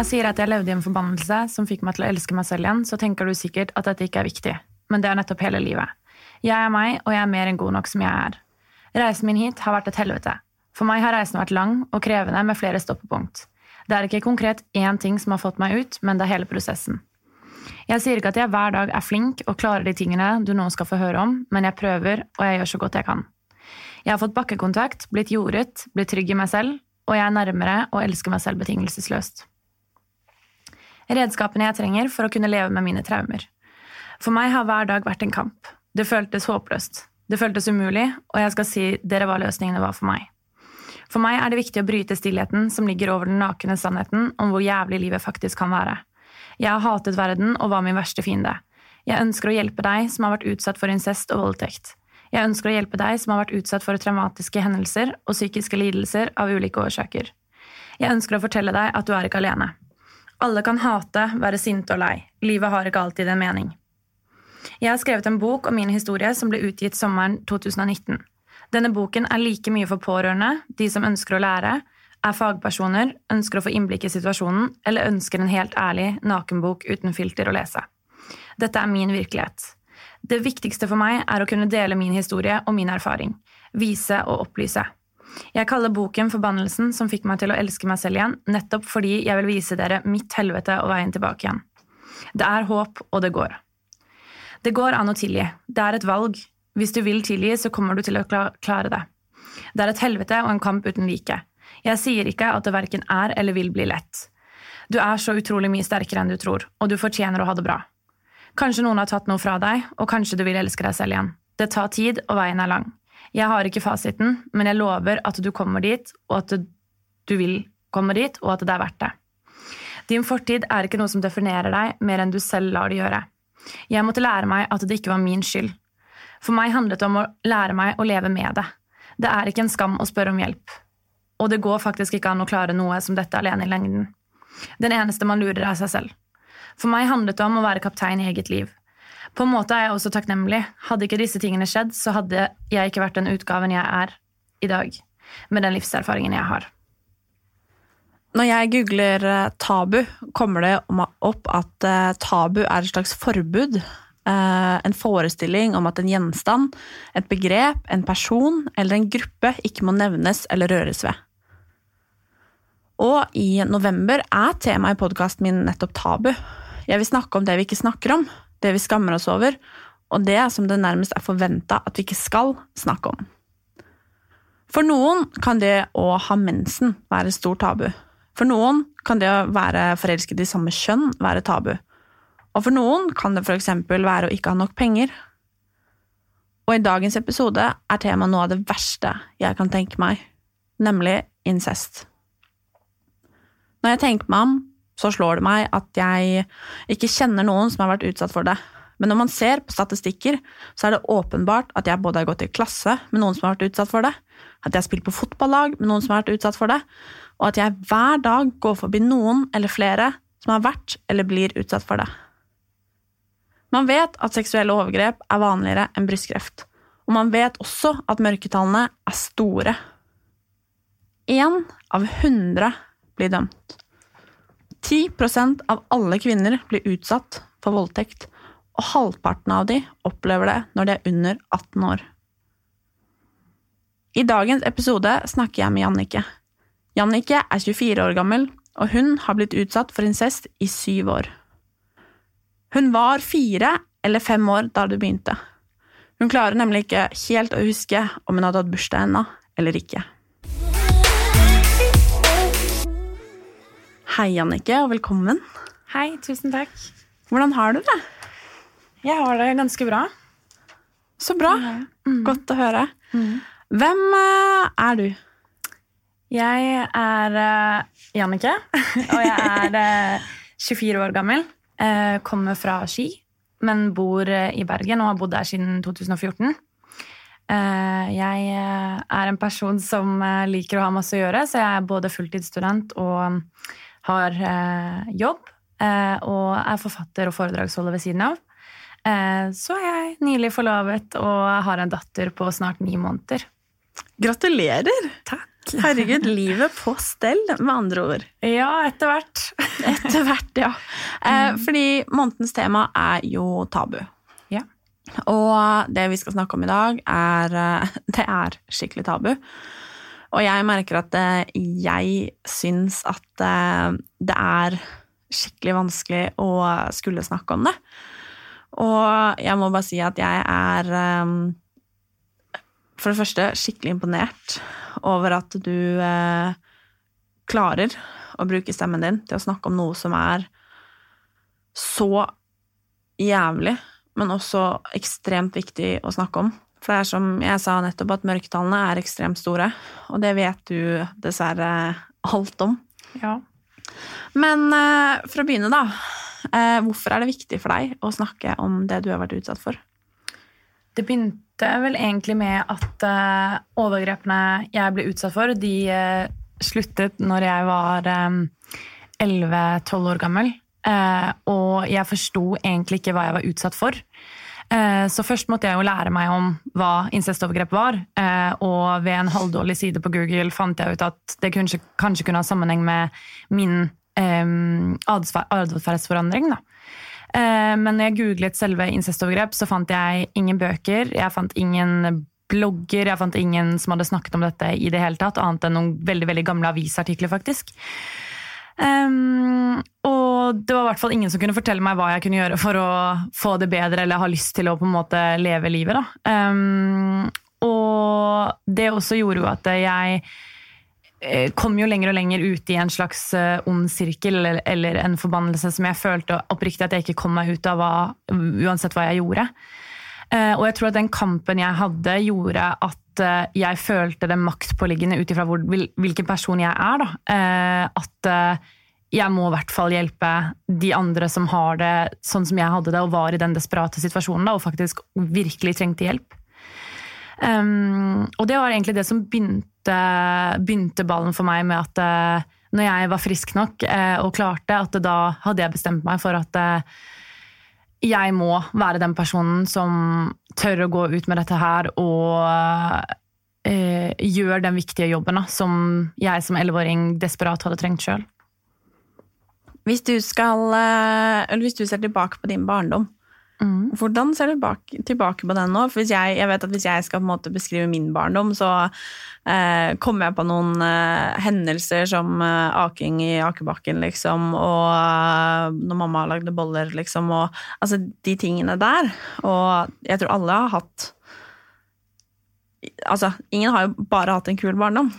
jeg sier at jeg levde i en forbannelse som fikk meg til å elske meg selv igjen, så tenker du sikkert at dette ikke er viktig. Men det er nettopp hele livet. Jeg er meg, og jeg er mer enn god nok som jeg er. Reisen min hit har vært et helvete. For meg har reisen vært lang og krevende med flere stoppepunkt. Det er ikke konkret én ting som har fått meg ut, men det er hele prosessen. Jeg sier ikke at jeg hver dag er flink og klarer de tingene du nå skal få høre om, men jeg prøver, og jeg gjør så godt jeg kan. Jeg har fått bakkekontakt, blitt jordet, blitt trygg i meg selv, og jeg er nærmere og elsker meg selv betingelsesløst redskapene jeg trenger for å kunne leve med mine traumer. For meg har hver dag vært en kamp. Det føltes håpløst. Det føltes umulig, og jeg skal si dere hva løsningene var for meg. For meg er det viktig å bryte stillheten som ligger over den nakne sannheten om hvor jævlig livet faktisk kan være. Jeg har hatet verden og var min verste fiende. Jeg ønsker å hjelpe deg som har vært utsatt for incest og voldtekt. Jeg ønsker å hjelpe deg som har vært utsatt for traumatiske hendelser og psykiske lidelser av ulike årsaker. Jeg ønsker å fortelle deg at du er ikke alene. Alle kan hate, være sinte og lei. Livet har ikke alltid en mening. Jeg har skrevet en bok om min historie som ble utgitt sommeren 2019. Denne boken er like mye for pårørende, de som ønsker å lære, er fagpersoner, ønsker å få innblikk i situasjonen, eller ønsker en helt ærlig nakenbok uten filter å lese. Dette er min virkelighet. Det viktigste for meg er å kunne dele min historie og min erfaring. Vise og opplyse. Jeg kaller boken Forbannelsen som fikk meg til å elske meg selv igjen, nettopp fordi jeg vil vise dere mitt helvete og veien tilbake igjen. Det er håp, og det går. Det går an å tilgi. Det er et valg. Hvis du vil tilgi, så kommer du til å klare det. Det er et helvete og en kamp uten like. Jeg sier ikke at det verken er eller vil bli lett. Du er så utrolig mye sterkere enn du tror, og du fortjener å ha det bra. Kanskje noen har tatt noe fra deg, og kanskje du vil elske deg selv igjen. Det tar tid, og veien er lang. Jeg har ikke fasiten, men jeg lover at du kommer dit, og at du vil komme dit, og at det er verdt det. Din fortid er ikke noe som definerer deg mer enn du selv lar det gjøre. Jeg måtte lære meg at det ikke var min skyld. For meg handlet det om å lære meg å leve med det. Det er ikke en skam å spørre om hjelp. Og det går faktisk ikke an å klare noe som dette alene i lengden. Den eneste man lurer, er seg selv. For meg handlet det om å være kaptein i eget liv. På en måte er jeg også takknemlig. Hadde ikke disse tingene skjedd, så hadde jeg ikke vært den utgaven jeg er i dag, med den livserfaringen jeg har. Når jeg googler eh, tabu, kommer det opp at eh, tabu er et slags forbud. Eh, en forestilling om at en gjenstand, et begrep, en person eller en gruppe ikke må nevnes eller røres ved. Og i november er temaet i podkasten min nettopp tabu. Jeg vil snakke om det vi ikke snakker om, det vi skammer oss over, og det som det nærmest er forventa at vi ikke skal snakke om. For noen kan det å ha mensen være stort tabu. For noen kan det å være forelsket i samme kjønn være tabu. Og for noen kan det f.eks. være å ikke ha nok penger. Og i dagens episode er temaet noe av det verste jeg kan tenke meg, nemlig incest. Når jeg tenker meg om, så slår det meg at jeg ikke kjenner noen som har vært utsatt for det. Men når man ser på statistikker, så er det åpenbart at jeg både har gått i klasse med noen som har vært utsatt for det, at jeg har spilt på fotballag med noen som har vært utsatt for det, og at jeg hver dag går forbi noen eller flere som har vært eller blir utsatt for det. Man vet at seksuelle overgrep er vanligere enn brystkreft, og man vet også at mørketallene er store. Én av hundre blir dømt. 10% av alle kvinner blir utsatt for voldtekt, og halvparten av de opplever det når de er under 18 år. I dagens episode snakker jeg med Jannike. Jannike er 24 år gammel, og hun har blitt utsatt for incest i syv år. Hun var fire eller fem år da det begynte. Hun klarer nemlig ikke helt å huske om hun hadde hatt bursdag ennå eller ikke. Hei, Annike, og velkommen. Hei, tusen takk. Hvordan har du det? Jeg har det ganske bra. Så bra. Godt å høre. Hvem eh, er du? Jeg er uh, Jannike, og jeg er eh, 24 år gammel. Eh, kommer fra Ski, men bor eh, i Bergen og har bodd der siden 2014. Eh, jeg eh, er en person som eh, liker å ha masse å gjøre, så jeg er både fulltidsstudent og har eh, jobb. eh, og er forfatter og foredragsholder ved siden av. Eh, så er jeg nylig forlovet og har en datter på snart ni måneder. Gratulerer! Takk. Herregud, livet på stell, med andre ord. Ja, etter hvert. Etter hvert, ja. Eh, fordi månedens tema er jo tabu. Ja. Og det vi skal snakke om i dag, er eh, Det er skikkelig tabu. Og jeg merker at eh, jeg syns at eh, det er skikkelig vanskelig å skulle snakke om det. Og jeg må bare si at jeg er eh, for det første skikkelig imponert over at du klarer å bruke stemmen din til å snakke om noe som er så jævlig, men også ekstremt viktig å snakke om. For det er som jeg sa nettopp, at mørketallene er ekstremt store, og det vet du dessverre alt om. Ja. Men eh, for å begynne, da. Eh, hvorfor er det viktig for deg å snakke om det du har vært utsatt for? Det begynte vel egentlig med at eh, overgrepene jeg ble utsatt for, de eh, sluttet når jeg var eh, 11-12 år gammel. Eh, og jeg forsto egentlig ikke hva jeg var utsatt for. Eh, så først måtte jeg jo lære meg om hva incestovergrep var. eh, og ved en halvdårlig side på Google fant jeg ut at det kanskje, kanskje kunne ha sammenheng med min um, adfer- atferdsforandring. Eh, Men når jeg googlet selve incestovergrep, så fant jeg ingen bøker, jeg fant ingen blogger, jeg fant ingen som hadde snakket om dette i det hele tatt, annet enn noen veldig veldig gamle avisartikler, faktisk. Um, og det var i hvert fall ingen som kunne fortelle meg hva jeg kunne gjøre for å få det bedre, eller ha lyst til å på en måte leve livet. Da. Um, og det også gjorde jo at jeg eh, kom jo lenger og lenger ut i en slags eh, ond sirkel eller, eller en forbannelse som jeg følte oppriktig at jeg ikke kom meg ut av hva, uansett hva jeg gjorde. Eh, og jeg tror at den kampen jeg hadde, gjorde at eh, jeg følte det maktpåliggende ut ifra hvilken person jeg er. Da. Eh, At jeg må i hvert fall hjelpe de andre som har det sånn som jeg hadde det, og var i den desperate situasjonen da, og faktisk virkelig trengte hjelp. Um, og det var egentlig det som begynte, begynte ballen for meg med at uh, når jeg var frisk nok uh, og klarte, at da hadde jeg bestemt meg for at eh, jeg må være den personen som tør å gå ut med dette her og eh, gjør den viktige jobben da, som jeg som 11-åring desperat hadde trengt sjøl. Hvis eh, hvis du ser tilbake på din barndom, hvordan ser du bak, tilbake på den nå? For jeg, jeg vet at hvis jeg skal på en måte beskrive min barndom, så eh, kommer jeg på noen eh, hendelser som eh, aking i akebakken, liksom, og eh, når mamma lagde boller, liksom, og altså de tingene der. Og jeg tror alle har hatt Altså, ingen har jo bare hatt en kul barndom.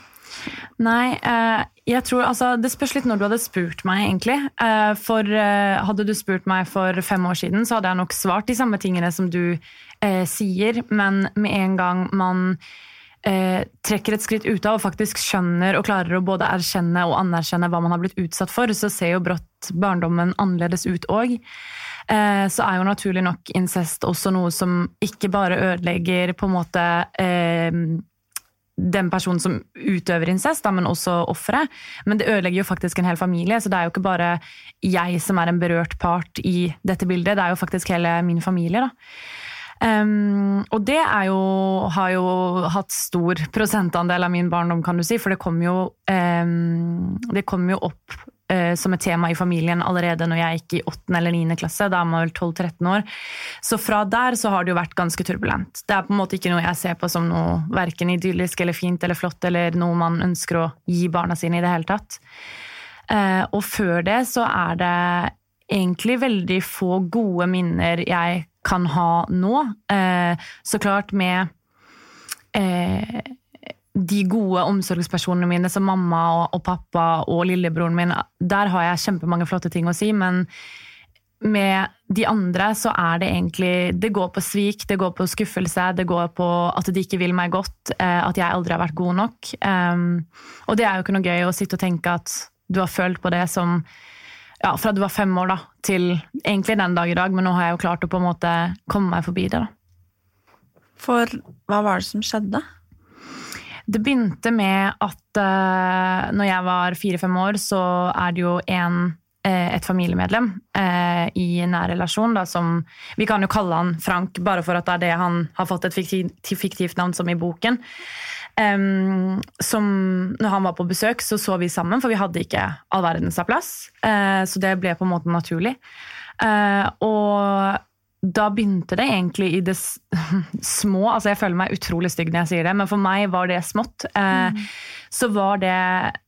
Nei, eh, jeg tror altså Det spørs litt når du hadde spurt meg, egentlig. Eh, for eh, Hadde du spurt meg for fem år siden, så hadde jeg nok svart de samme tingene som du eh, sier, men med en gang man eh, trekker et skritt ut av og faktisk skjønner og klarer å både erkjenne og anerkjenne hva man har blitt utsatt for, så ser jo brått barndommen annerledes ut òg. Så er jo naturlig nok incest også noe som ikke bare ødelegger på en måte den personen som utøver incest, da, men også offeret. Men det ødelegger jo faktisk en hel familie, så det er jo ikke bare jeg som er en berørt part i dette bildet, det er jo faktisk hele min familie. da. Um, og det jo, har jo hatt stor prosentandel av min barndom, kan du si, for det kom jo, um, det kom jo opp som et tema i familien allerede når jeg gikk i 8. eller 9. klasse. Da er man vel 12-13 år. Så fra der så har det jo vært ganske turbulent. Det er på en måte ikke noe jeg ser på som noe verken idyllisk eller fint eller flott, eller noe man ønsker å gi barna sine i det hele tatt. Eh, og før det så er det egentlig veldig få gode minner jeg kan ha nå. Eh, så klart med eh, de gode omsorgspersonene mine som mamma og, og, pappa og lillebroren min, der har jeg kjempemange flotte ting å si, men med de andre så er det egentlig Det går på svik, det går på skuffelse, det går på at de ikke vil meg godt, eh, at jeg aldri har vært god nok. Um, og det er jo ikke noe gøy å sitte og tenke at du har følt på det som ja, fra du var fem år da, til egentlig den dag i dag, men nå har jeg jo klart å på en måte komme meg forbi det. da. For hva var det som skjedde? Det begynte med at uh, når jeg var fire-fem år, så er det jo en, uh, et familiemedlem uh, i nær relasjon da, som Vi kan jo kalle han Frank, bare for at det er det han har fått et fiktivt, fiktivt navn som i boken. Um, som når han var på besøk, så så vi sammen, for vi hadde ikke all verdens plass. så det ble på en måte naturlig. og da begynte det egentlig i det små. altså Jeg føler meg utrolig stygg når jeg sier det, men for meg var det smått. Eh, mm. Så var det,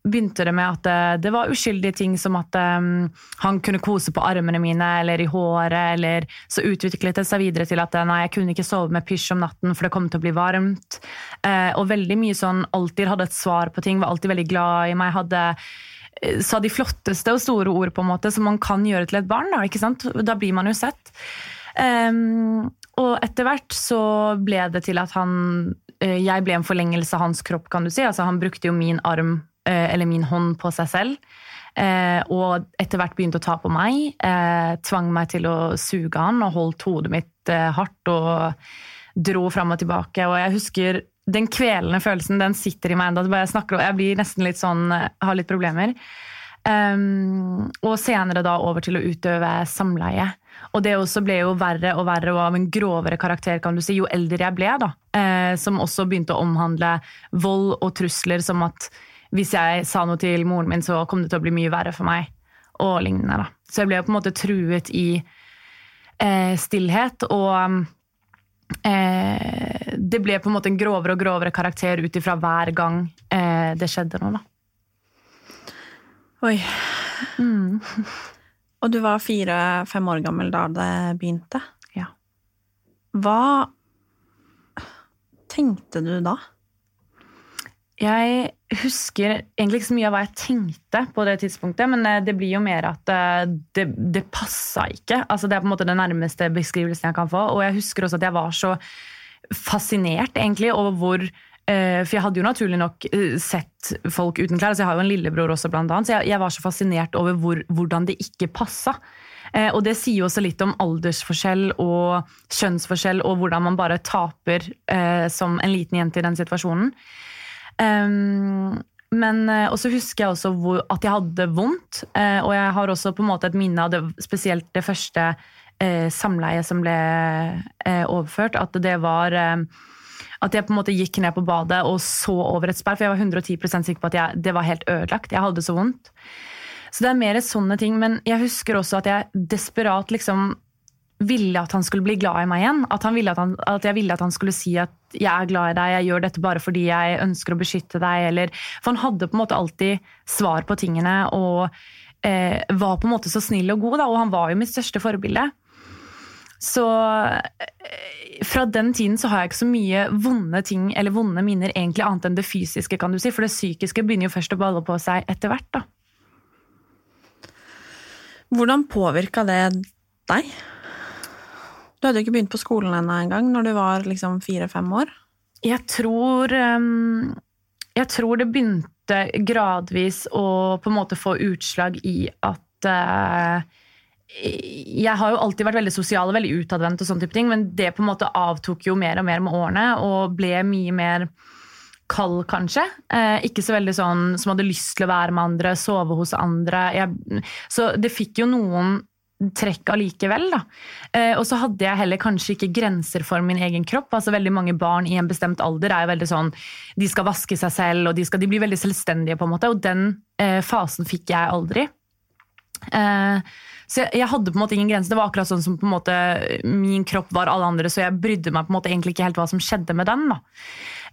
begynte det med at det, eh, det var uskyldige ting som at um, han kunne kose på armene mine eller i håret. eller Så utviklet det seg videre til at nei, jeg kunne ikke sove med pysj om natten, for det kom til å bli varmt. Eh, og veldig mye sånn alltid hadde et svar på ting, var alltid veldig glad i meg. hadde sa de flotteste og store ord på en måte som man kan gjøre til et barn. Da, da blir man jo sett. Um, og etter hvert så ble det til at han uh, Jeg ble en forlengelse av hans kropp, kan du si. Altså, han brukte jo min arm uh, eller min hånd på seg selv. Uh, og etter hvert begynte å ta på meg. tvang meg til å suge han og holdt hodet mitt hardt og dro fram og tilbake. Og jeg husker den kvelende følelsen den sitter i meg enda. Jeg, jeg blir nesten litt sånn, har litt problemer. Um, og senere da over til å utøve samleie. Og det også ble jo verre og verre og av en grovere karakter kan du si, jo eldre jeg ble. da. Eh, som også begynte å omhandle vold og trusler, som at hvis jeg sa noe til moren min, så kom det til å bli mye verre for meg. Og lignende. da. Så jeg ble jo på en måte truet i eh, stillhet. Og eh, det ble på en måte en grovere og grovere karakter ut ifra hver gang eh, det skjedde noe. da. Oi. Mm. Og du var fire-fem år gammel da det begynte? Ja. Hva tenkte du da? Jeg husker egentlig ikke så mye av hva jeg tenkte på det tidspunktet, men eh, det blir jo mer at eh, det, det passa ikke. Altså, det er på en måte den nærmeste beskrivelsen jeg kan få. Og jeg husker også at jeg var så fascinert egentlig over hvor for jeg hadde jo naturlig nok eh, sett folk uten klær. altså Jeg har jo en lillebror også, blant annet, så jeg, jeg var så fascinert over hvor, hvordan det ikke passa. Eh, og det sier jo også litt om aldersforskjell og kjønnsforskjell og hvordan man bare taper eh, som en liten jente i den situasjonen. Um, men også husker jeg også hvor, at jeg hadde vondt, eh, og jeg har også på en måte et minne av det, spesielt det første eh, samleiet som ble overført. At det var at jeg på en måte gikk ned på badet og så over et sperr, for jeg var 110% sikker på at jeg, det var helt ødelagt. Jeg hadde så vondt. Så det er mer sånne ting. Men jeg husker også at jeg desperat liksom ville at han skulle bli glad i meg igjen. At, at, han, at, jeg ville at han skulle si at 'jeg er glad i deg, jeg gjør dette bare fordi jeg ønsker å beskytte deg'. Eller, for han hadde på en måte alltid svar på tingene og eh, var på en måte så snill og god. Da, og han var jo mitt største forbilde. Så eh, fra den tiden så har jeg ikke så mye vonde ting eller vonde minner egentlig annet enn det fysiske, kan du si. For det psykiske begynner jo først å balle på seg etter hvert, da. Hvordan påvirka det deg? Du hadde jo ikke begynt på skolen ennå engang, når du var liksom fire-fem år. Jeg tror um, Jeg tror det begynte gradvis å på en måte få utslag i at uh, jeg har jo alltid vært veldig sosial og veldig utadvendt, og sånne type ting, men det på en måte avtok jo mer og mer med årene og ble mye mer kald, kanskje. Eh, ikke så veldig sånn som hadde lyst til å være med andre, sove hos andre. Jeg, så det fikk jo noen trekk allikevel. Da. Eh, og så hadde jeg heller kanskje ikke grenser for min egen kropp. altså Veldig mange barn i en bestemt alder er jo veldig sånn De skal vaske seg selv, og de, skal, de blir veldig selvstendige, på en måte, og den eh, fasen fikk jeg aldri. Eh, så jeg, hadde på en måte ingen grense. Det var akkurat sånn som på en måte min kropp var alle andre, så jeg brydde meg på en måte egentlig ikke helt hva som skjedde med den. da.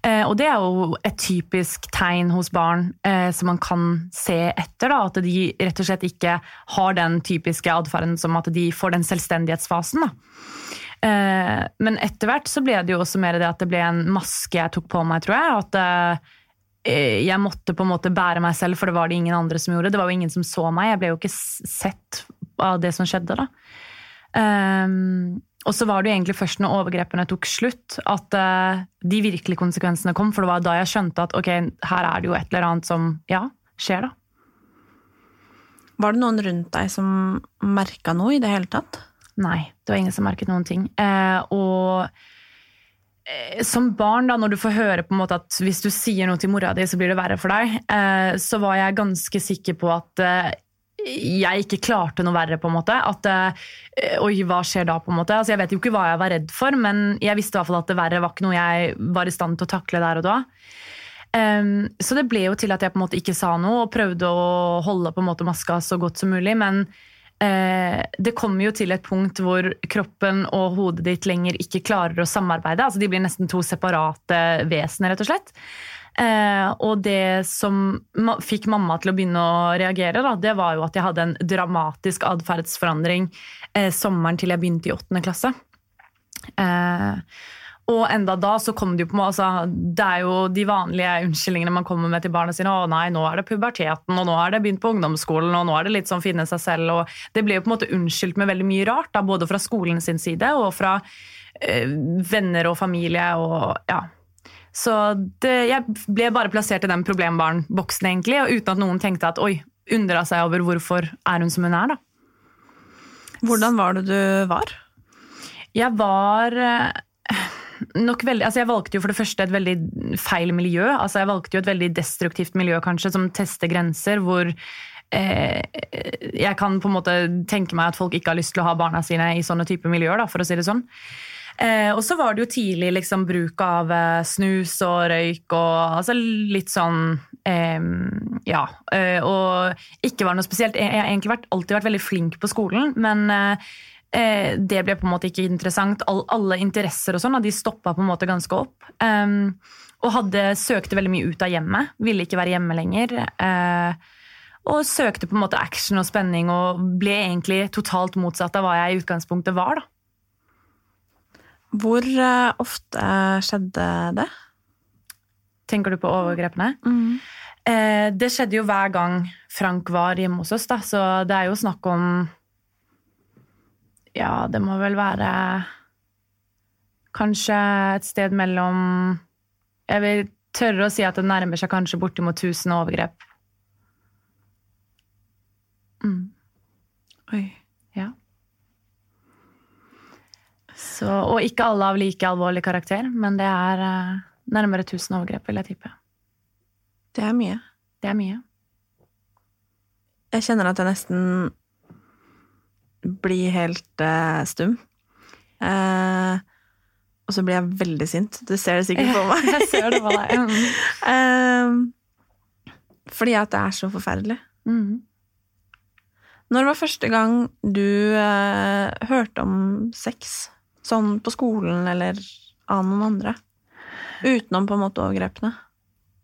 Eh, og det er jo et typisk tegn hos barn eh, som man kan se etter. da, At de rett og slett ikke har den typiske atferden som at de får den selvstendighetsfasen. Eh, men etter hvert så ble det jo også mer det at det ble en maske jeg tok på meg, tror jeg. At eh, jeg måtte på en måte bære meg selv, for det var det ingen andre som gjorde. Det var jo ingen som så meg. Jeg ble jo ikke sett av det som skjedde, da. Um, og så var det jo egentlig først når overgrepene tok slutt, at uh, de virkelige konsekvensene kom. For det var da jeg skjønte at ok, her er det jo et eller annet som ja, skjer, da. Var det noen rundt deg som merka noe i det hele tatt? Nei, det var ingen som merket noen ting. Uh, og eh, som barn, da, når du får høre på en måte at hvis du sier noe til mora di, så blir det verre for deg, eh, så var jeg ganske sikker på at eh, jeg ikke klarte noe verre, på en måte. At eh, Oi, hva skjer da, på en måte? Altså, jeg vet jo ikke hva jeg var redd for, men jeg visste i hvert fall at det verre var ikke noe jeg var i stand til å takle der og da. Så det ble jo til at jeg på en måte ikke sa noe og prøvde å holde på en måte maska så godt som mulig. Men eh, det kommer jo til et punkt hvor kroppen og hodet ditt lenger ikke klarer å samarbeide. altså De blir nesten to separate vesener, rett og slett. Eh, og det som ma fikk mamma til å begynne å reagere, da, det var jo at jeg hadde en dramatisk atferdsforandring eh, sommeren til jeg begynte i åttende klasse. Eh, og enda da så kom det jo på meg, altså, Det er jo de vanlige unnskyldningene man kommer med til barna sine. 'Å nei, nå er det puberteten, og nå er det begynt på ungdomsskolen', og 'nå er det litt sånn finne seg selv'. og Det ble jo på en måte unnskyldt med veldig mye rart, da, både fra skolen sin side og fra eh, venner og familie. og ja. Så det, jeg ble bare plassert i den problembarnboksen, egentlig, og uten at noen tenkte at 'oi', undra seg over hvorfor er hun som hun er', da. Hvordan var det du var? Jeg var eh, nok veldig altså Jeg valgte jo for det første et veldig feil miljø. altså Jeg valgte jo et veldig destruktivt miljø, kanskje, som tester grenser, hvor eh, jeg kan på en måte tenke meg at folk ikke har lyst til å ha barna sine i sånne type miljøer, da, for å si det sånn. Eh, og så var det jo tidlig liksom, bruk av eh, snus og røyk og altså, litt sånn eh, Ja. Eh, og ikke var noe spesielt. Jeg har egentlig vært, alltid vært veldig flink på skolen, men eh, det ble på en måte ikke interessant. All, alle interesser og sånn, de stoppa på en måte ganske opp. Um, og hadde, søkte veldig mye ut av hjemmet. Ville ikke være hjemme lenger. Eh, og søkte på en måte action og spenning og ble egentlig totalt motsatt av hva jeg i utgangspunktet var. da. Hvor uh, ofte skjedde det? Tenker du på overgrepene? Eh, det skjedde jo hver gang Frank var hjemme hos oss, da, så det er jo snakk om Ja, det må vel være kanskje et sted mellom Jeg vil tørre å si at det nærmer seg kanskje bortimot 1000 overgrep. Mm. Oi. Ja. Så, og ikke alle av like alvorlig karakter, men det er eh, nærmere 1000 overgrep, vil jeg tippe. Det er mye. Det er mye. Jeg kjenner at jeg nesten blir helt eh, stum. Eh, og så blir jeg veldig sint. Du ser det sikkert på meg. Jeg ser det på deg. Mm. Eh, fordi at det er så forferdelig. Mm. Når var første gang du eh, hørte om sex? Sånn på skolen eller av noen andre? Utenom på en måte overgrepene.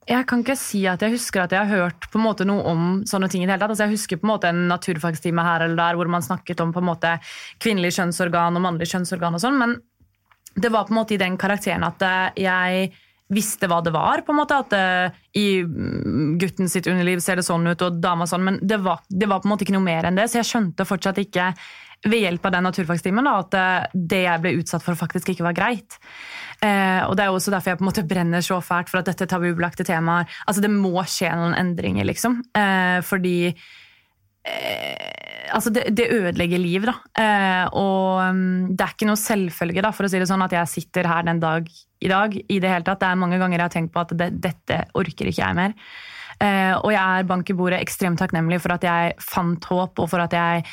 Jeg kan ikke si at jeg husker at jeg har hørt på en måte noe om sånne ting. i det hele tatt. Altså, jeg husker på en måte en naturfagstime her eller der hvor man snakket om på en måte kvinnelig kjønnsorgan og mannlig kjønnsorgan og sånn, men det var på en måte i den karakteren at eh, jeg visste hva det var. på en måte, At det, i mm, gutten sitt underliv ser det sånn ut, og dama sånn, men det var, det var på en måte ikke noe mer enn det. Så jeg skjønte fortsatt ikke ved hjelp av den naturfagstimen da, at eh, det jeg ble utsatt for, faktisk ikke var greit. Eh, og Det er også derfor jeg på en måte brenner så fælt for at dette tabubelagte temaet altså Det må skje noen endringer, liksom. Eh, fordi eh, altså det, det ødelegger liv, da. Og um, det er ikke noe selvfølge, da, for å si det sånn, at jeg sitter her den dag i dag. i Det hele tatt. Det er mange ganger jeg har tenkt på at det, dette orker ikke jeg mer. Og jeg er bank i bordet ekstremt takknemlig for at jeg fant håp, og for at jeg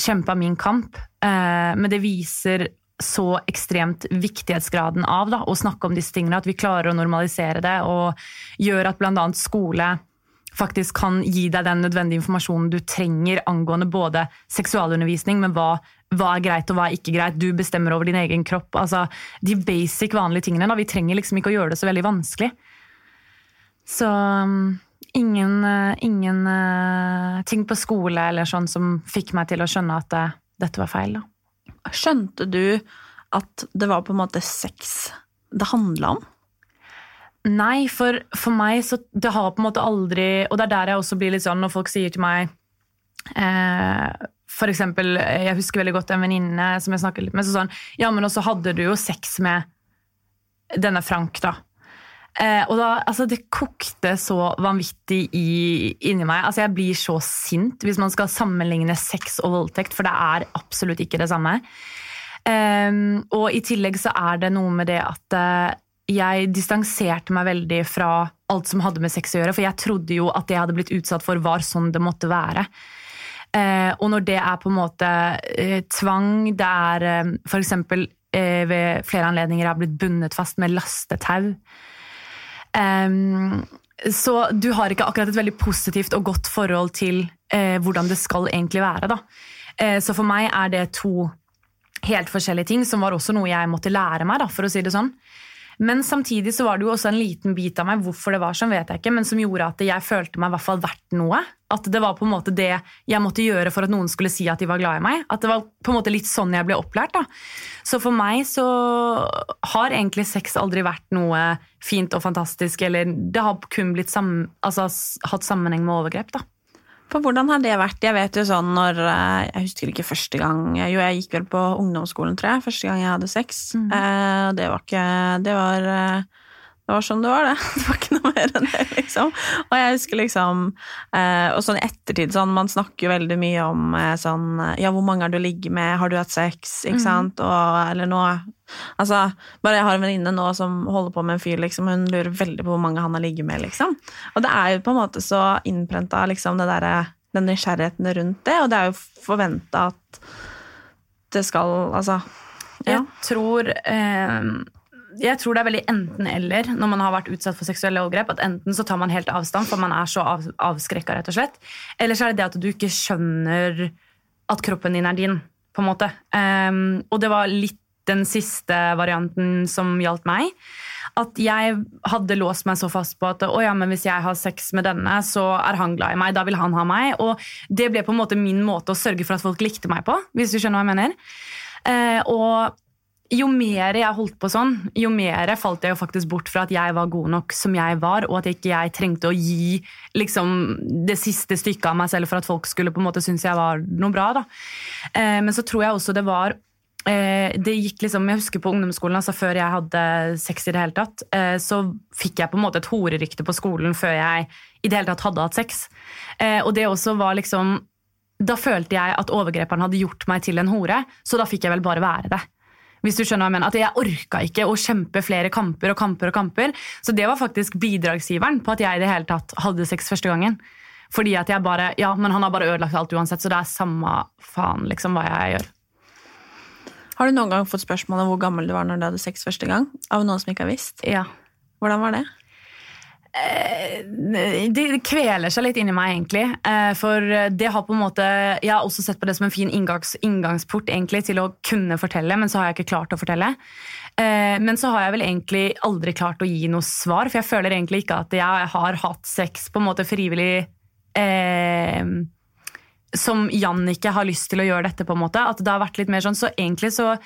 kjempa min kamp. Men det viser så ekstremt viktighetsgraden av da, å snakke om disse tingene, at vi klarer å normalisere det og gjør at bl.a. skole faktisk kan gi deg den nødvendige informasjonen du trenger angående både seksualundervisning, men hva, hva er greit og hva er ikke greit. Du bestemmer over din egen kropp. altså De basic, vanlige tingene. da, Vi trenger liksom ikke å gjøre det så veldig vanskelig. Så um, ingen, uh, ingen uh, ting på skole eller sånn som fikk meg til å skjønne at uh, dette var feil. da. Skjønte du at det var på en måte sex det handla om? Nei, for, for meg så det har på en måte aldri Og det er der jeg også blir litt sånn når folk sier til meg eh, For eksempel, jeg husker veldig godt en venninne som jeg snakket litt med, så sånn Ja, men også hadde du jo sex med denne Frank, da. Eh, og da, altså Det kokte så vanvittig i, inni meg. Altså Jeg blir så sint hvis man skal sammenligne sex og voldtekt, for det er absolutt ikke det samme. Eh, og i tillegg så er det noe med det at eh, jeg distanserte meg veldig fra alt som hadde med sex å gjøre, for jeg trodde jo at det jeg hadde blitt utsatt for, var sånn det måtte være. Eh, og når det er på en måte eh, tvang, det er eh, f.eks. Eh, ved flere anledninger jeg har blitt bundet fast med lastetau. Um, så du har ikke akkurat et veldig positivt og godt forhold til eh, hvordan det skal egentlig være. Eh, så for meg er det to helt forskjellige ting, som var også noe jeg måtte lære meg, da, for å si det sånn. Men samtidig så var det jo også en liten bit av meg hvorfor det var sånn, vet jeg ikke, men som gjorde at jeg følte meg i hvert fall verdt noe. At det var på en måte det jeg måtte gjøre for at noen skulle si at de var glad i meg. At det var på en måte litt sånn jeg ble opplært. da. Så for meg så har egentlig sex aldri vært noe fint og fantastisk, eller det har kun blitt sam altså, hatt sammenheng med overgrep. da. For hvordan har det vært? Jeg vet jo sånn når Jeg husker ikke første gang Jo, jeg gikk vel på ungdomsskolen, tror jeg. Første gang jeg hadde sex. Mm. Eh, det var ikke Det var det var sånn det var, det. Det var ikke noe mer enn det, liksom. Og jeg husker liksom eh, Og sånn i ettertid, sånn Man snakker jo veldig mye om eh, sånn Ja, hvor mange har du ligget med? Har du hatt sex? Ikke sant? Mm. Og Eller nå Altså, bare jeg har en venninne nå som holder på med en fyr, liksom, hun lurer veldig på hvor mange han har ligget med, liksom. Og det er jo på en måte så innprenta, liksom, det derre den nysgjerrigheten rundt det, og det er jo forventa at det skal Altså ja. Jeg tror eh, jeg tror det er veldig enten-eller når man har vært utsatt for seksuelle overgrep. at Enten så tar man helt avstand, for man er så av, avskrekka, rett og slett. Eller så er det det at du ikke skjønner at kroppen din er din, på en måte. Um, og det var litt den siste varianten som gjaldt meg. At jeg hadde låst meg så fast på at ja, hvis jeg har sex med denne, så er han glad i meg. Da vil han ha meg. Og det ble på en måte min måte å sørge for at folk likte meg på. hvis du skjønner hva jeg mener. Uh, og jo mer jeg holdt på sånn, jo mer falt jeg jo faktisk bort fra at jeg var god nok som jeg var, og at ikke jeg trengte å gi liksom, det siste stykket av meg selv for at folk skulle på en måte synes jeg var noe bra. Da. Eh, men så tror jeg også det var eh, det gikk liksom, Jeg husker på ungdomsskolen, altså før jeg hadde sex i det hele tatt, eh, så fikk jeg på en måte et horerykte på skolen før jeg i det hele tatt hadde hatt sex. Eh, og det også var liksom Da følte jeg at overgreperen hadde gjort meg til en hore, så da fikk jeg vel bare være det. Hvis du skjønner hva jeg mener. At jeg orka ikke å kjempe flere kamper og kamper og kamper. Så det var faktisk bidragsgiveren på at jeg i det hele tatt hadde sex første gangen. Fordi at jeg bare Ja, men han har bare ødelagt alt uansett, så det er samme faen liksom hva jeg gjør. Har du noen gang fått spørsmål om hvor gammel du var når du hadde sex første gang? Av noen som ikke har visst? Ja. Hvordan var det? Eh, det kveler seg litt inni meg, egentlig. Eh, for det har på en måte Jeg har også sett på det som en fin inngangs, inngangsport egentlig, til å kunne fortelle, men så har jeg ikke klart å fortelle. Eh, men så har jeg vel egentlig aldri klart å gi noe svar, for jeg føler egentlig ikke at jeg har hatt sex på en måte frivillig eh, som Jannicke har lyst til å gjøre dette. på en måte, At det har vært litt mer sånn, Så egentlig så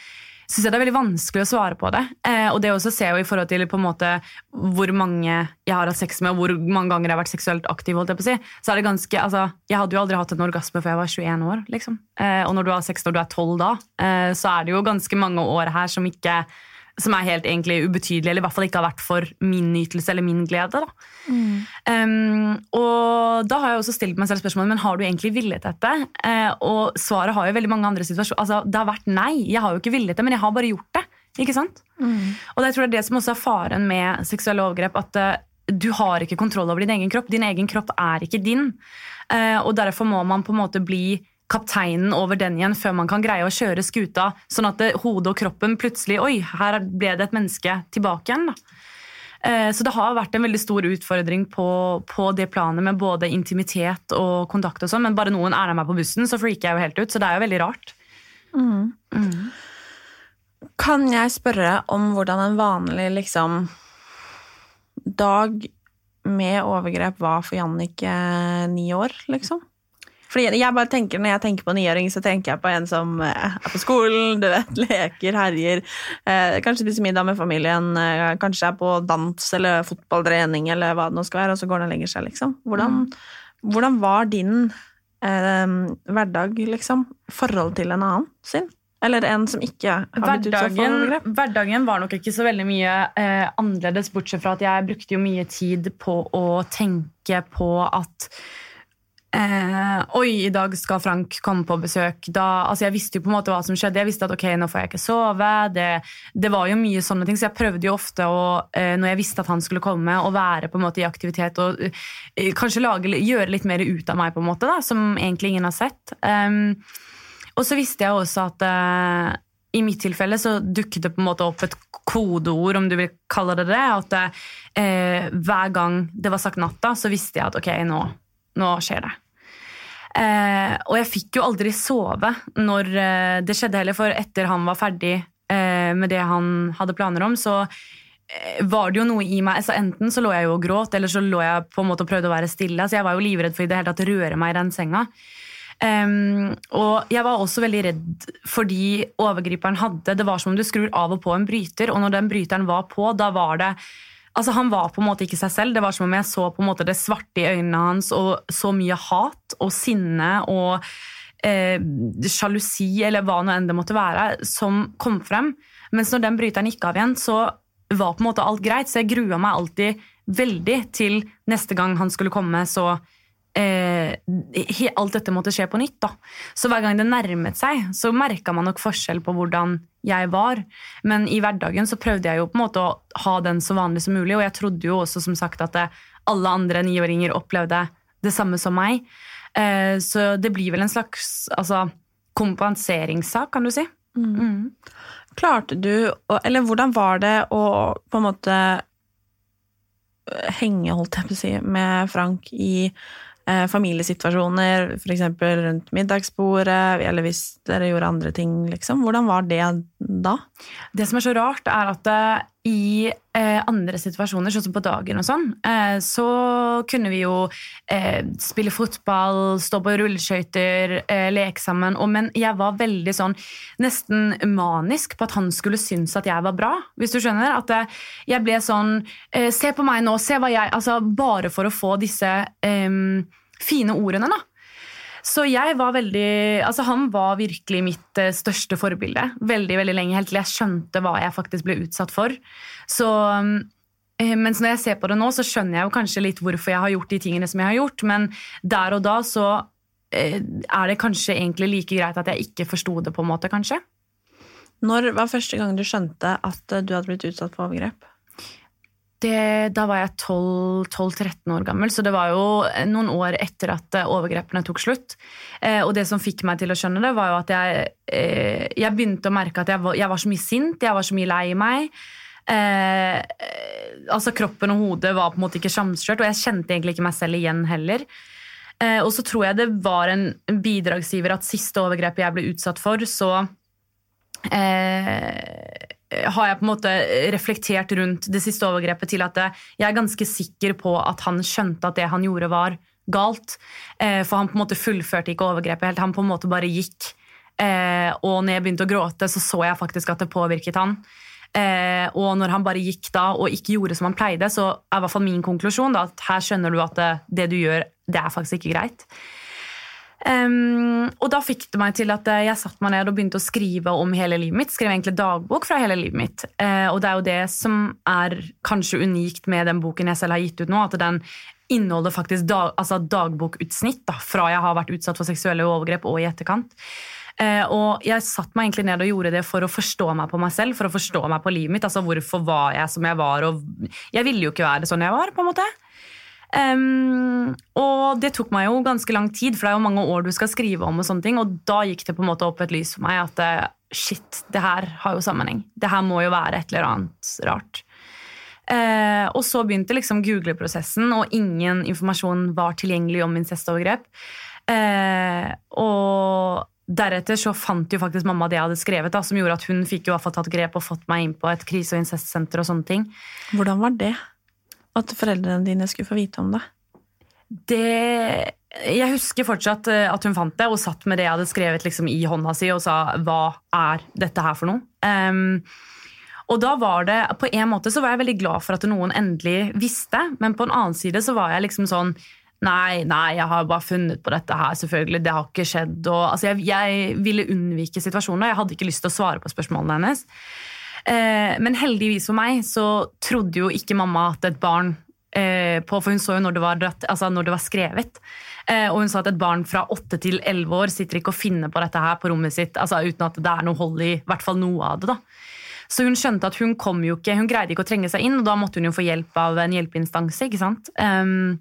syns jeg det er veldig vanskelig å svare på det. Eh, og det også ser jeg i forhold til på en måte hvor mange jeg har hatt sex med, og hvor mange ganger jeg har vært seksuelt aktiv. holdt Jeg på å si, så er det ganske, altså, jeg hadde jo aldri hatt en orgasme før jeg var 21 år. liksom. Eh, og når du har sex når du er 12 da, eh, så er det jo ganske mange år her som ikke som er helt egentlig ubetydelig, eller i hvert fall ikke har vært for min nytelse eller min glede. Da. Mm. Um, og da har jeg også stilt meg selv spørsmålet men har du egentlig villet dette. Uh, og svaret har jo veldig mange andre situasjoner. Altså, det har vært nei. Jeg har jo ikke villet det, men jeg har bare gjort det. Ikke sant? Mm. Og jeg tror det er det som også er faren med seksuelle overgrep. at uh, du har ikke kontroll over din egen kropp. Din egen kropp er ikke din. Uh, og derfor må man på en måte bli kapteinen over den igjen før man kan greie å kjøre skuta, sånn at det, hodet og kroppen plutselig Oi, her ble det et menneske tilbake igjen. da. Eh, så det har vært en veldig stor utfordring på, på det planet med både intimitet og kontakt og sånn, men bare noen er meg på bussen, så freaker jeg jo helt ut, så det er jo veldig rart. Kan jeg spørre om hvordan en vanlig liksom, dag med overgrep var for Jannik eh, ni år, liksom? Fordi jeg bare tenker, Når jeg tenker på niåring, så tenker jeg på en som eh, er på skolen, du vet, leker, herjer, eh, kanskje spiser middag med familien, eh, kanskje er på dans eller fotballtrening eller hva det nå skal være, og så går han og legger seg, liksom. Hvordan, hvordan var din eh, hverdag, liksom? Forhold til en annen sin? Eller en som ikke har blitt utsatt for overgrep? hverdagen var nok ikke så veldig mye eh, annerledes, bortsett fra at jeg brukte jo mye tid på å tenke på at eh, Oi, i dag skal Frank komme på besøk. Da, altså jeg visste jo på en måte hva som skjedde. Jeg visste at ok, nå får jeg ikke sove. Det, det var jo mye sånne ting, så jeg prøvde jo ofte å, eh, når jeg visste at han skulle komme, å være på en måte i aktivitet og eh, kanskje lage, gjøre litt mer ut av meg, på en måte, da, som egentlig ingen har sett. Um, og så visste jeg også at eh, i mitt tilfelle så dukket det på en måte opp et kodeord, om du vil kalle det det. At eh, hver gang det var sagt natta, så visste jeg at ok, nå, nå skjer det. Eh, og jeg fikk jo aldri sove når eh, det skjedde heller, for etter han var ferdig eh, med det han hadde planer om, så eh, var det jo noe i meg, altså Enten så lå jeg jo og gråt, eller så lå jeg på en måte og prøvde å være stille. altså Jeg var jo livredd for i det hele tatt å røre meg i den senga. Um, og jeg var også veldig redd fordi overgriperen hadde Det var som om du skrur av og på en bryter, og når den bryteren var på, da var det Altså Han var på en måte ikke seg selv. Det var som om jeg så på en måte det svarte i øynene hans og så mye hat og sinne og eh, sjalusi eller hva nå enn det måtte være, som kom frem. Mens når den bryteren gikk av igjen, så var på en måte alt greit. Så jeg grua meg alltid veldig til neste gang han skulle komme, så eh, alt dette måtte skje på nytt. da. Så hver gang det nærmet seg, så merka man nok forskjell på hvordan jeg var. Men i hverdagen så prøvde jeg jo på en måte å ha den så vanlig som mulig, og jeg trodde jo også som sagt at alle andre niåringer opplevde det samme som meg. Eh, så det blir vel en slags altså, kompenseringssak, kan du si. Klarte du Eller hvordan var det å på en måte henge, holdt jeg på å si, med Frank i eh, familiesituasjoner, f.eks. rundt middagsbordet, eller hvis dere gjorde andre ting, liksom. Hvordan var det da? Det som er så rart, er at eh, i eh, andre situasjoner, sånn som på dagen og sånn, eh, så kunne vi jo eh, spille fotball, stå på rulleskøyter, eh, leke sammen. Og, men jeg var veldig sånn nesten manisk på at han skulle synes at jeg var bra. Hvis du skjønner? At eh, jeg ble sånn eh, Se på meg nå, se hva jeg Altså bare for å få disse fine ordene, da. Så jeg var veldig, altså Han var virkelig mitt eh, største forbilde veldig veldig lenge, helt til jeg skjønte hva jeg faktisk ble utsatt for. Så, eh, mens når jeg ser på det nå, så skjønner jeg jo kanskje litt hvorfor jeg har gjort de tingene som jeg har gjort, men der og da så eh, er det kanskje egentlig like greit at jeg ikke forsto det, på en måte, kanskje. Når var første gang du skjønte at du hadde blitt utsatt for overgrep? Det, da var jeg 12-13 år gammel, så det var jo noen år etter at eh, overgrepene tok slutt. Eh, og det som fikk meg til å skjønne det, var jo at jeg, eh, jeg begynte å merke at jeg var, jeg var så mye sint, jeg var så mye lei meg. Eh, altså Kroppen og hodet var på en måte ikke samkjørt, og jeg kjente egentlig ikke meg selv igjen heller. Eh, og så tror jeg det var en bidragsgiver at siste overgrepet jeg ble utsatt for, så eh, har jeg på en måte reflektert rundt det siste overgrepet til at jeg er ganske sikker på at han skjønte at det han gjorde, var galt. Eh, for han på en måte fullførte ikke overgrepet helt. Han på en måte bare gikk. Eh, og når jeg begynte å gråte, så så jeg faktisk at det påvirket han. Eh, og når han bare gikk da og ikke gjorde som han pleide, så er i hvert fall min konklusjon da, at her skjønner du at det du gjør, det er faktisk ikke greit. Ehm, og da fikk det meg til at eh, jeg satte meg ned og begynte å skrive om hele livet mitt. Skrev egentlig dagbok fra hele livet mitt. Uh, og det er jo det som er kanskje unikt med den boken jeg selv har gitt ut nå, at den inneholder faktisk dag, altså dagbokutsnitt da, fra jeg har vært utsatt for seksuelle overgrep og i etterkant. Eh, og jeg satte meg egentlig ned og gjorde det for å forstå meg på meg selv, for å forstå meg på livet mitt. altså Hvorfor var jeg som jeg var? og Jeg ville jo ikke være sånn jeg var. på en måte. Ehm, og det tok meg jo ganske lang tid, for det er jo mange år du skal skrive om. Og sånne ting, og da gikk det på en måte opp et lys for meg at eh, shit, det her har jo sammenheng. Det her må jo være et eller annet rart. Uh, og så begynte liksom Google-prosessen, og ingen informasjon var tilgjengelig om incestovergrep. Uh, og deretter så fant jo faktisk mamma det jeg hadde skrevet, da, som gjorde at hun fikk jo tatt grep og fått meg inn på et krise- og incestsenter og sånne ting. Hvordan var det? At foreldrene dine skulle få vite om det? Det Jeg husker fortsatt eh, at hun fant det og satt med det jeg hadde skrevet liksom, i hånda si og sa 'hva er dette her for noe'? Um, og da var det, På en måte så var jeg veldig glad for at noen endelig visste, men på en annen side så var jeg liksom sånn Nei, nei, jeg har bare funnet på dette her, selvfølgelig. Det har ikke skjedd. Og, altså, jeg, jeg, ville unnvike situasjonen, og jeg hadde ikke lyst til å svare på spørsmålene hennes. Eh, men heldigvis for meg så trodde jo ikke mamma at et barn eh, på, For hun så jo når det var, altså, når det var skrevet. Eh, og hun sa at et barn fra 8 til 11 år sitter ikke og finner på dette her på rommet sitt altså, uten at det er noe hold i hvert fall noe av det. da. Så hun skjønte at hun kom jo ikke, hun greide ikke å trenge seg inn, og da måtte hun jo få hjelp av en hjelpeinstanse. ikke sant? Um,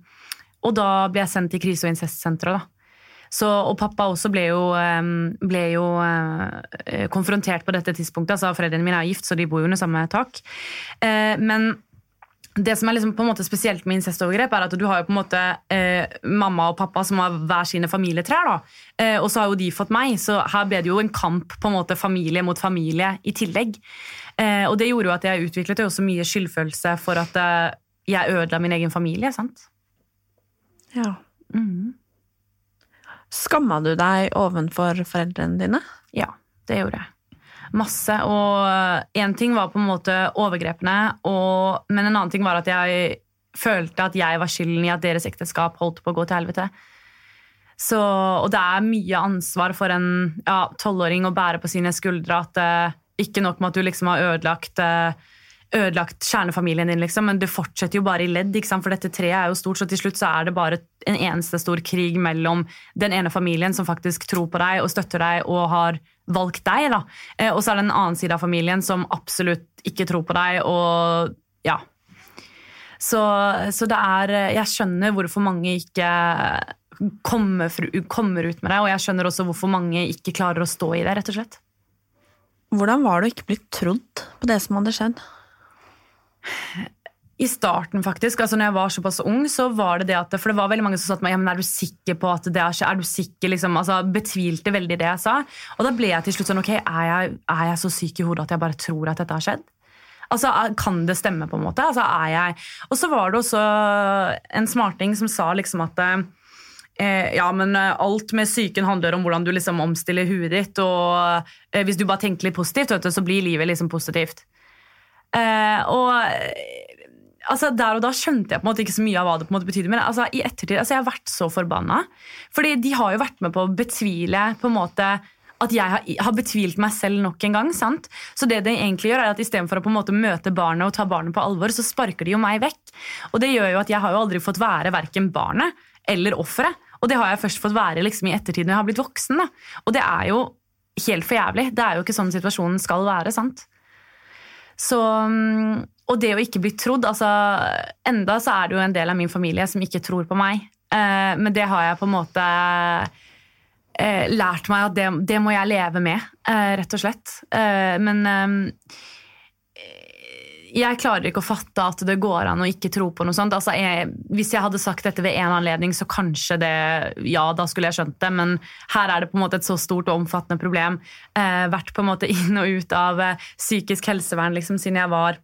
og da ble jeg sendt til krise- og incestsenteret. Så, og pappa også ble jo, ble jo uh, konfrontert på dette tidspunktet. altså Foreldrene mine er gift, så de bor jo under samme tak. Uh, men det som er liksom på en måte spesielt med incestovergrep, er at du har jo på en måte eh, mamma og pappa som har hver sine familietrær. da, eh, Og så har jo de fått meg, så her ble det jo en kamp på en måte familie mot familie i tillegg. Eh, og det gjorde jo at jeg utviklet jo også mye skyldfølelse for at eh, jeg ødela min egen familie. sant? Ja. Mm. Skamma du deg ovenfor foreldrene dine? Ja, det gjorde jeg. Masse. Og én ting var på en måte overgrepene, og, men en annen ting var at jeg følte at jeg var skylden i at deres ekteskap holdt på å gå til helvete. Så, og det er mye ansvar for en tolvåring ja, å bære på sine skuldre at uh, ikke nok med at du liksom har ødelagt uh, ødelagt kjernefamilien din, liksom, men det fortsetter jo bare i ledd. For dette treet er jo stort, så til slutt så er det bare en eneste stor krig mellom den ene familien som faktisk tror på deg og støtter deg og har valgt deg, da. Eh, og så er det en annen side av familien som absolutt ikke tror på deg, og ja. Så, så det er Jeg skjønner hvorfor mange ikke kommer, kommer ut med det, og jeg skjønner også hvorfor mange ikke klarer å stå i det, rett og slett. Hvordan var det å ikke bli trodd på det som hadde skjedd? I starten, faktisk, altså når jeg var såpass ung, så var det det at For det var veldig mange som sa til meg ja, men er du sikker på at det har skjedd? Er du sikker, liksom, altså Betvilte veldig det jeg sa. Og da ble jeg til slutt sånn Ok, er jeg, er jeg så syk i hodet at jeg bare tror at dette har skjedd? Altså, Kan det stemme, på en måte? Altså, er jeg Og så var det også en smarting som sa liksom at eh, ja, men alt med psyken handler om hvordan du liksom omstiller huet ditt. Og eh, hvis du bare tenker litt positivt, du, så blir livet liksom positivt. Eh, og altså, Der og da skjønte jeg på en måte ikke så mye av hva det på en måte betydde. Men altså, i ettertid, altså, jeg har vært så forbanna. Fordi de har jo vært med på å betvile på en måte at jeg har, har betvilt meg selv nok en gang. sant? Så det de egentlig gjør er at Istedenfor å på en måte møte barnet og ta barnet på alvor, så sparker de jo meg vekk. Og det gjør jo at Jeg har jo aldri fått være verken barnet eller offeret. Og det har jeg først fått være liksom i ettertid når jeg har blitt voksen. da. Og det er jo helt for jævlig. Det er jo ikke sånn situasjonen skal være. sant? Så, mm, og det å ikke bli trodd altså, Enda så er det jo en del av min familie som ikke tror på meg. Eh, men det har jeg på en måte eh, lært meg at det, det, må jeg leve med, eh, rett og slett. Men jeg klarer ikke å fatte at det går an å ikke tro på noe sånt. Altså, jeg, hvis jeg hadde sagt dette ved en anledning, så kanskje det Ja, da skulle jeg skjønt det, men her er det på en måte et så stort og omfattende problem. Eh, vært på en måte inn og ut av eh, psykisk helsevern liksom, siden jeg var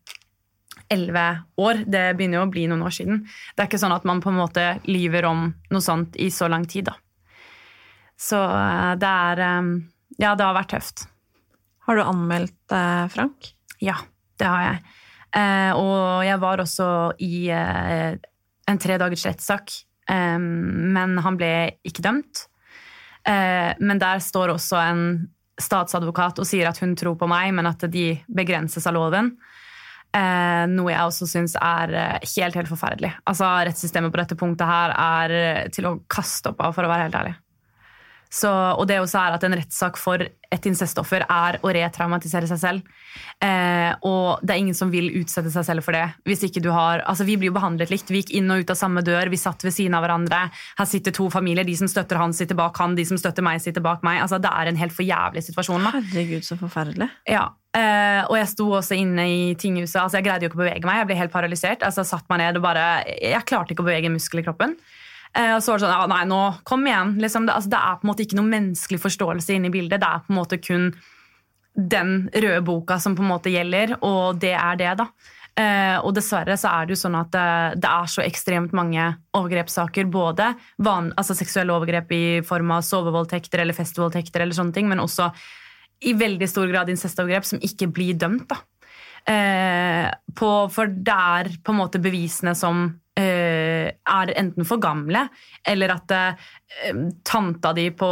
elleve år. Det begynner jo å bli noen år siden. Det er ikke sånn at man på en måte lyver om noe sånt i så lang tid, da. Så eh, det er eh, Ja, det har vært tøft. Har du anmeldt Frank? Ja, det har jeg. Eh, og jeg var også i eh, en tre dagers rettssak, eh, men han ble ikke dømt. Men der står også en statsadvokat og sier at hun tror på meg, men at de begrenses av loven. Eh, noe jeg også syns er helt helt forferdelig. Altså, Rettssystemet på dette punktet her er til å kaste opp av, for å være helt ærlig. Så, og det også er at en rettssak for et incestoffer er å retraumatisere seg selv. Eh, og det er ingen som vil utsette seg selv for det. Hvis ikke du har, altså Vi blir jo behandlet likt. Vi gikk inn og ut av samme dør, vi satt ved siden av hverandre. Her sitter to familier. De som støtter han, sitter bak han. De som støtter meg, sitter bak meg. Altså Det er en helt for jævlig situasjon. da. Herregud, så forferdelig. Ja, eh, og jeg sto også inne i tinghuset. altså Jeg greide jo ikke å bevege meg. Jeg ble helt paralysert. altså jeg satt meg ned og bare, Jeg klarte ikke å bevege en muskel i kroppen. Eh, og så var det sånn, ja, nei, nå, kom igjen. Liksom, det, altså, det er på en måte ikke noen menneskelig forståelse inne i bildet. Det er på en måte kun den røde boka som på en måte gjelder, og det er det, da. Eh, og dessverre så er det jo sånn at det, det er så ekstremt mange overgrepssaker. Både van, altså seksuelle overgrep i form av sovevoldtekter eller festvoldtekter, eller sånne ting, men også i veldig stor grad incestovergrep som ikke blir dømt. da. Eh, på, for det er på en måte bevisene som eh, er enten for gamle, eller at eh, tanta di på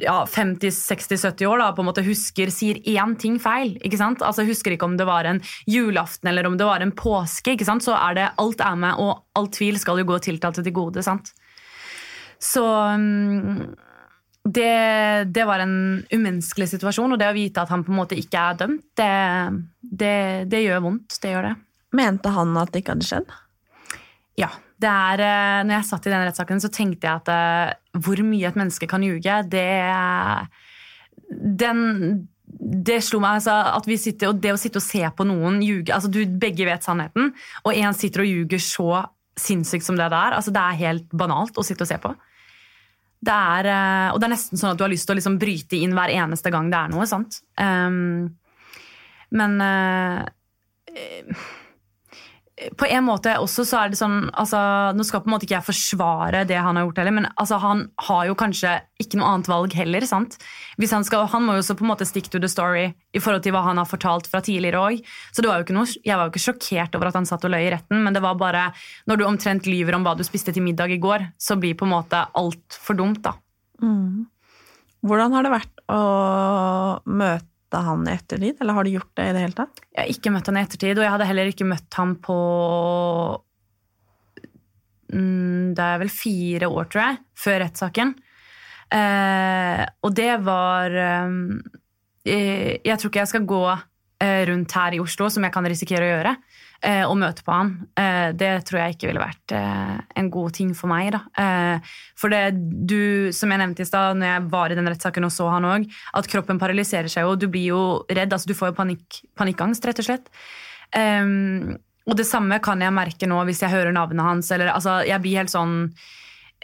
ja, 50-60-70 år da, på en måte husker, sier én ting feil. ikke sant? Altså Husker ikke om det var en julaften eller om det var en påske. ikke sant? Så er det alt er med, og all tvil skal jo gå tiltalte til gode. sant? Så mm, det, det, var en umenneskelig situasjon, og det å vite at han på en måte ikke er dømt, det, det, det gjør vondt. Det gjør det. Mente han at det ikke hadde skjedd? Ja. det er, eh, når jeg satt i den rettssaken, så tenkte jeg at uh, hvor mye et menneske kan ljuge, det den, det slo meg altså, at vi sitter, og det å sitte og se på noen ljuge altså du, Begge vet sannheten, og én sitter og ljuger så sinnssykt som det der. er. Altså, det er helt banalt å sitte og se på. Det er, uh, og det er nesten sånn at du har lyst til å liksom bryte inn hver eneste gang det er noe. sant? Um, men uh, på en måte også så er det sånn altså, Nå skal på en måte ikke jeg forsvare det han har gjort, heller, men altså, han har jo kanskje ikke noe annet valg heller. sant? Han skal, han må jo også på en måte stick to the story i forhold til hva han har fortalt fra tidligere òg. Jeg var jo ikke sjokkert over at han satt og løy i retten, men det var bare når du omtrent lyver om hva du spiste til middag i går, så blir på en måte alt for dumt. da. Mm. Hvordan har det vært å møte han i ettertid, eller har du gjort det i det hele tatt? Jeg har ikke møtt han i ettertid, og jeg hadde heller ikke møtt han på mm, Det er vel fire år, tror jeg, før rettssaken. Eh, og det var eh, Jeg tror ikke jeg skal gå eh, rundt her i Oslo, som jeg kan risikere å gjøre å møte på han, eh, det tror jeg ikke ville vært eh, en god ting for meg. Da. Eh, for det du, som jeg nevnte i stad, når jeg var i den rettssaken og så han òg, at kroppen paralyserer seg, jo, du blir jo redd. altså Du får jo panikk, panikkangst, rett og slett. Um, og det samme kan jeg merke nå hvis jeg hører navnet hans. Eller, altså, jeg blir helt sånn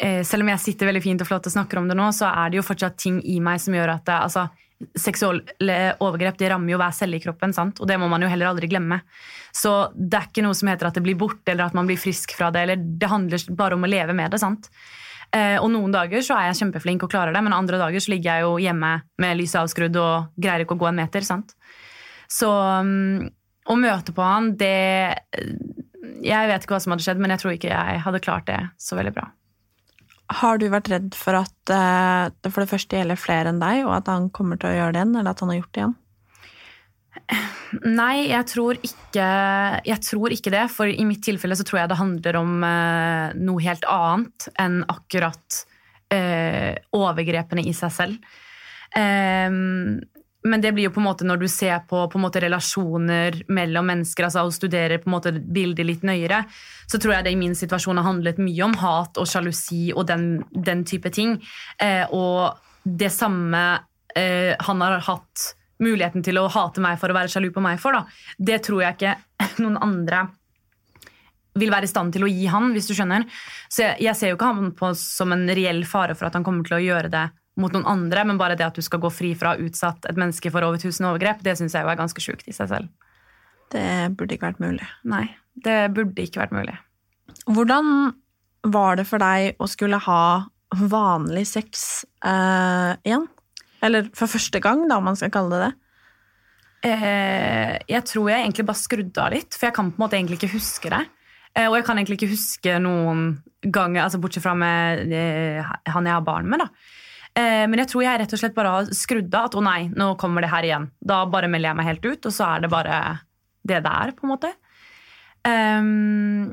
eh, Selv om jeg sitter veldig fint og flott og snakker om det nå, så er det jo fortsatt ting i meg som gjør at det, altså, seksuelle overgrep det rammer jo hver celle i kroppen, sant? og det må man jo heller aldri glemme. Så det er ikke noe som heter at det blir borte eller at man blir frisk fra det. eller Det handler bare om å leve med det. sant? Eh, og Noen dager så er jeg kjempeflink og klarer det, men andre dager så ligger jeg jo hjemme med lyset avskrudd og greier ikke å gå en meter. sant? Så um, å møte på han, det Jeg vet ikke hva som hadde skjedd, men jeg tror ikke jeg hadde klart det så veldig bra. Har du vært redd for at det for det første gjelder flere enn deg, og at han kommer til å gjøre det igjen, eller at han har gjort det igjen? Nei, jeg tror, ikke, jeg tror ikke det. For i mitt tilfelle så tror jeg det handler om uh, noe helt annet enn akkurat uh, overgrepene i seg selv. Um, men det blir jo på en måte når du ser på, på måte, relasjoner mellom mennesker altså, og studerer på en måte bildet litt nøyere, så tror jeg det i min situasjon har handlet mye om hat og sjalusi og den, den type ting. Eh, og det samme eh, han har hatt muligheten til å hate meg for å være sjalu på meg for, da, det tror jeg ikke noen andre vil være i stand til å gi han, hvis du skjønner. Så jeg, jeg ser jo ikke han på som en reell fare for at han kommer til å gjøre det mot noen andre, men bare det at du skal gå fri fra utsatt et menneske for over 1000 overgrep, det syns jeg jo er ganske sjukt i seg selv. Det burde ikke vært mulig. Nei, det burde ikke vært mulig. Hvordan var det for deg å skulle ha vanlig sex eh, igjen? Eller for første gang, da, om man skal kalle det det? Eh, jeg tror jeg egentlig bare skrudde av litt, for jeg kan på en måte egentlig ikke huske det. Eh, og jeg kan egentlig ikke huske noen ganger, altså bortsett fra med eh, han jeg har barn med. da. Eh, men jeg tror jeg rett og slett bare har skrudd av at å nei, nå kommer det her igjen. Da bare melder jeg meg helt ut, og så er det bare det det er, på en måte. Um,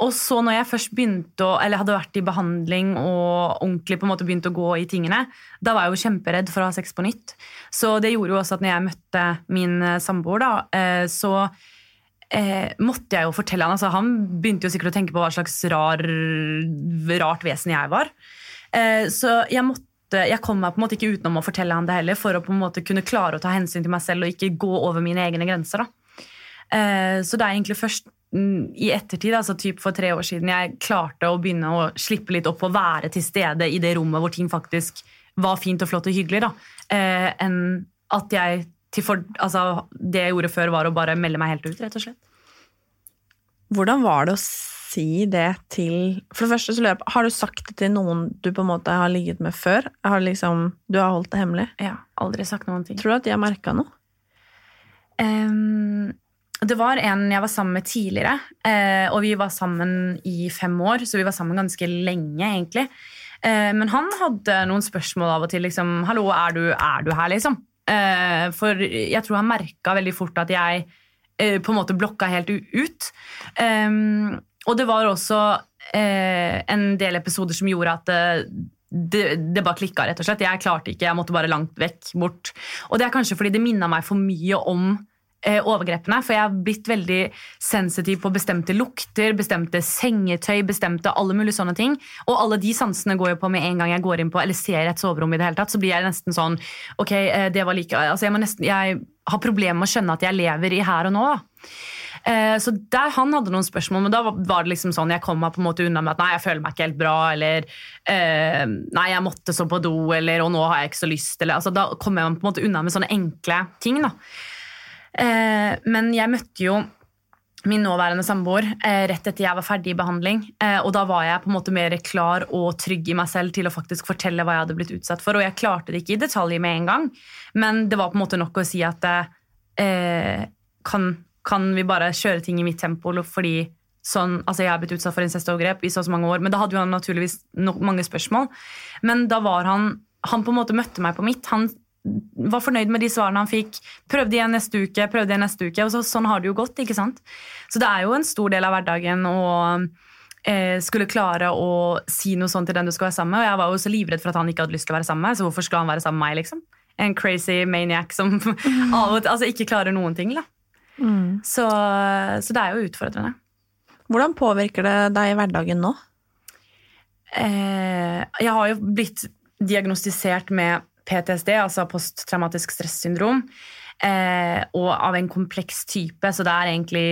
og så når jeg først begynte å, eller hadde vært i behandling og ordentlig på en måte begynte å gå i tingene, da var jeg jo kjemperedd for å ha sex på nytt. Så det gjorde jo også at når jeg møtte min eh, samboer, da, eh, så eh, måtte jeg jo fortelle han, altså Han begynte jo sikkert å tenke på hva slags rar, rart vesen jeg var. Eh, så jeg måtte jeg kom meg på en måte ikke utenom å fortelle han det heller, for å på en måte kunne klare å ta hensyn til meg selv og ikke gå over mine egne grenser. da. Eh, så det er egentlig først mm, i ettertid, altså typ for tre år siden, jeg klarte å begynne å slippe litt opp og være til stede i det rommet hvor ting faktisk var fint og flott og hyggelig, da. Eh, enn at jeg for, altså, Det jeg gjorde før, var å bare melde meg helt ut, rett og slett. Hvordan var det å si det til For det første så lurer jeg på, Har du sagt det til noen du på en måte har ligget med før? Har liksom, du har holdt det hemmelig? Ja, aldri sagt noen ting. Tror du at de har merka noe? Um, det var en jeg var sammen med tidligere, uh, og vi var sammen i fem år, så vi var sammen ganske lenge, egentlig. Uh, men han hadde noen spørsmål av og til. liksom, 'Hallo, er du, er du her?' liksom. Uh, for jeg tror han merka veldig fort at jeg på en måte blokka helt ut. Um, og det var også eh, en del episoder som gjorde at eh, det, det, bare klikka, rett og slett. Jeg klarte ikke, jeg måtte bare langt vekk bort. Og det er kanskje fordi det minna meg for mye om eh, overgrepene. For jeg har blitt veldig sensitiv på bestemte lukter, bestemte sengetøy, bestemte alle mulige sånne ting. Og alle de sansene går jo på med en gang jeg går inn på eller ser et soverom. i det hele tatt, Så blir jeg nesten sånn Ok, eh, det var like altså jeg, nesten, jeg har problemer med å skjønne at jeg lever i her og nå. da. Eh, så der Han hadde noen spørsmål, men da var det liksom sånn jeg kom meg på en måte unna med at nei, jeg føler meg ikke helt bra, eller eh, nei, jeg måtte så på do, eller og nå har jeg ikke så lyst. Eller, altså, da kom jeg meg på en måte unna med sånne enkle ting. da. Eh, men jeg møtte jo min nåværende samboer rett etter jeg var ferdig i behandling. Eh, og da var jeg på en måte mer klar og trygg i meg selv til å faktisk fortelle hva jeg hadde blitt utsatt for. Og jeg klarte det ikke i detalj med en gang, men det var på en måte nok å si at eh, kan, kan, vi bare kjøre ting i mitt tempo fordi sånn, altså jeg har blitt utsatt for incestovergrep i så, mange år. Men da hadde han naturligvis no mange spørsmål. Men da var han Han på en måte møtte meg på mitt. Han var fornøyd med de svarene han fikk. Prøvde igjen neste uke, prøvde igjen neste uke. og så, Sånn har det jo gått. ikke sant? Så det er jo en stor del av hverdagen å eh, skulle klare å si noe sånt til den du skal være sammen med. Og jeg var jo så livredd for at han ikke hadde lyst til å være sammen med, så hvorfor skulle han være sammen med meg? liksom? En crazy maniac som altså, ikke klarer noen ting. da. Mm. Så, så, det er jo utfordrende. Hvordan påvirker det deg i hverdagen nå? Eh, jeg har jo blitt diagnostisert med PTSD, altså posttraumatisk stressyndrom, eh, og av en kompleks type. Så det er egentlig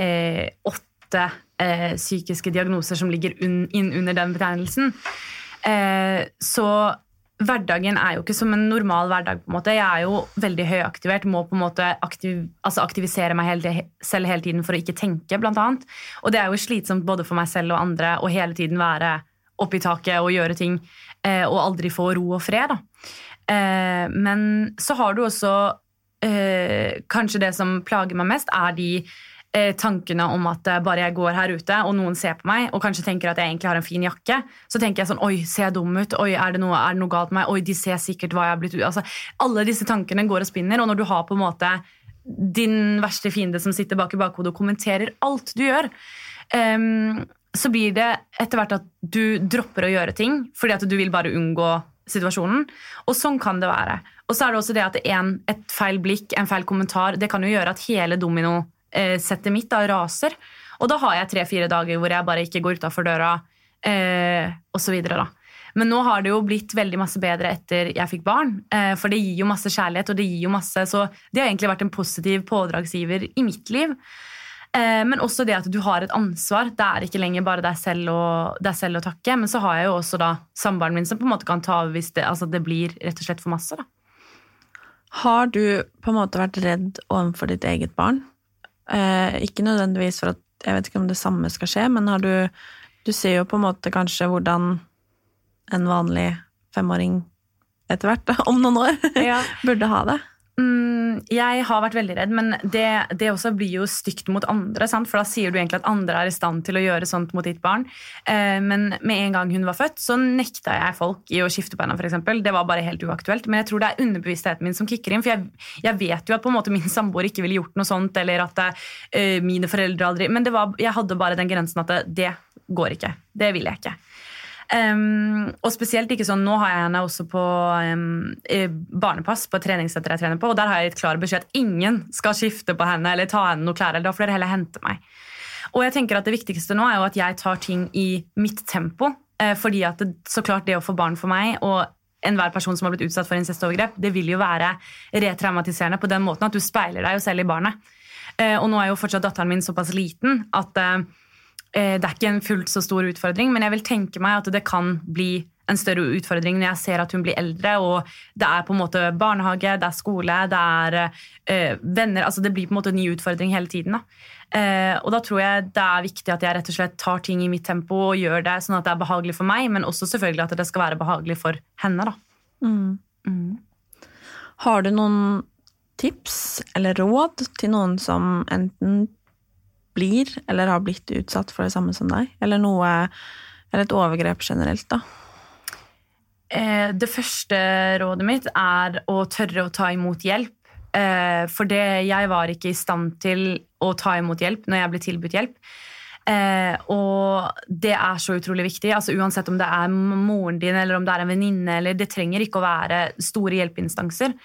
eh, åtte eh, psykiske diagnoser som ligger un, inn under den betegnelsen. Eh, så hverdagen er jo ikke som en normal hverdag. på en måte. Jeg er jo veldig høyaktivert, må på en måte aktiv, altså aktivisere meg hele, selv hele tiden for å ikke tenke, blant annet. Og det er jo slitsomt både for meg selv og andre å hele tiden være oppe i taket og gjøre ting eh, og aldri få ro og fred. da. Eh, men så har du også eh, Kanskje det som plager meg mest, er de tankene om at bare jeg går her ute og noen ser på meg og kanskje tenker at jeg egentlig har en fin jakke, så tenker jeg sånn Oi, ser jeg dum ut? Oi, er det noe, er det noe galt med meg? Oi, de ser sikkert hva jeg har blitt altså, Alle disse tankene går og spinner, og når du har på en måte din verste fiende som sitter bak i bakhodet og kommenterer alt du gjør, um, så blir det etter hvert at du dropper å gjøre ting fordi at du vil bare unngå situasjonen. Og sånn kan det være. Og så er det også det at en, et feil blikk, en feil kommentar, det kan jo gjøre at hele dominosettet mitt da raser. Og da har jeg tre-fire dager hvor jeg bare ikke går utafor døra, eh, osv. Men nå har det jo blitt veldig masse bedre etter jeg fikk barn. Eh, for det gir jo masse kjærlighet, og det gir jo masse, så det har egentlig vært en positiv pådragsgiver i mitt liv. Eh, men også det at du har et ansvar. Det er ikke lenger bare deg selv, og, deg selv å takke. Men så har jeg jo også da samboeren min som på en måte kan ta over hvis det, altså det blir rett og slett for masse. da. Har du på en måte vært redd overfor ditt eget barn? Eh, ikke nødvendigvis for at jeg vet ikke om det samme skal skje, men har du Du ser jo på en måte kanskje hvordan en vanlig femåring etter hvert, om noen år, ja. burde ha det. Mm, jeg har vært veldig redd, men det, det også blir jo stygt mot andre. Sant? For da sier du egentlig at andre er i stand til å gjøre sånt mot ditt barn. Eh, men med en gang hun var født, så nekta jeg folk i å skifte på henne. For eksempel. det var bare helt uaktuelt. Men jeg tror det er underbevisstheten min som kicker inn. For jeg, jeg vet jo at på en måte min samboer ikke ville gjort noe sånt, eller at eh, mine foreldre aldri Men var, jeg hadde bare den grensen at det, det går ikke. Det vil jeg ikke. Um, og spesielt ikke sånn, Nå har jeg henne også på um, barnepass på et treningssenter jeg trener på. og Der har jeg gitt klar beskjed at ingen skal skifte på henne eller ta henne noe klær. eller Da får dere heller hente meg. Og jeg tenker at Det viktigste nå er jo at jeg tar ting i mitt tempo. Uh, fordi at det, så klart det å få barn for meg og enhver person som har blitt utsatt for incestovergrep, det vil jo være retraumatiserende på den måten at du speiler deg jo selv i barnet. Uh, og nå er jo fortsatt datteren min såpass liten at uh, det er ikke en fullt så stor utfordring, men jeg vil tenke meg at det kan bli en større utfordring når jeg ser at hun blir eldre, og det er på en måte barnehage, det er skole, det er øh, venner altså Det blir på en måte en ny utfordring hele tiden. Da. Eh, og da tror jeg det er viktig at jeg rett og slett tar ting i mitt tempo og gjør det sånn at det er behagelig for meg, men også selvfølgelig at det skal være behagelig for henne. Da. Mm. Mm. Har du noen tips eller råd til noen som enten blir eller har blitt utsatt for det samme som deg? Eller noe Eller et overgrep generelt, da? Eh, det første rådet mitt er å tørre å ta imot hjelp. Eh, for det, jeg var ikke i stand til å ta imot hjelp når jeg ble tilbudt hjelp. Eh, og det er så utrolig viktig. altså Uansett om det er moren din eller om det er en venninne. Det trenger ikke å være store hjelpeinstanser.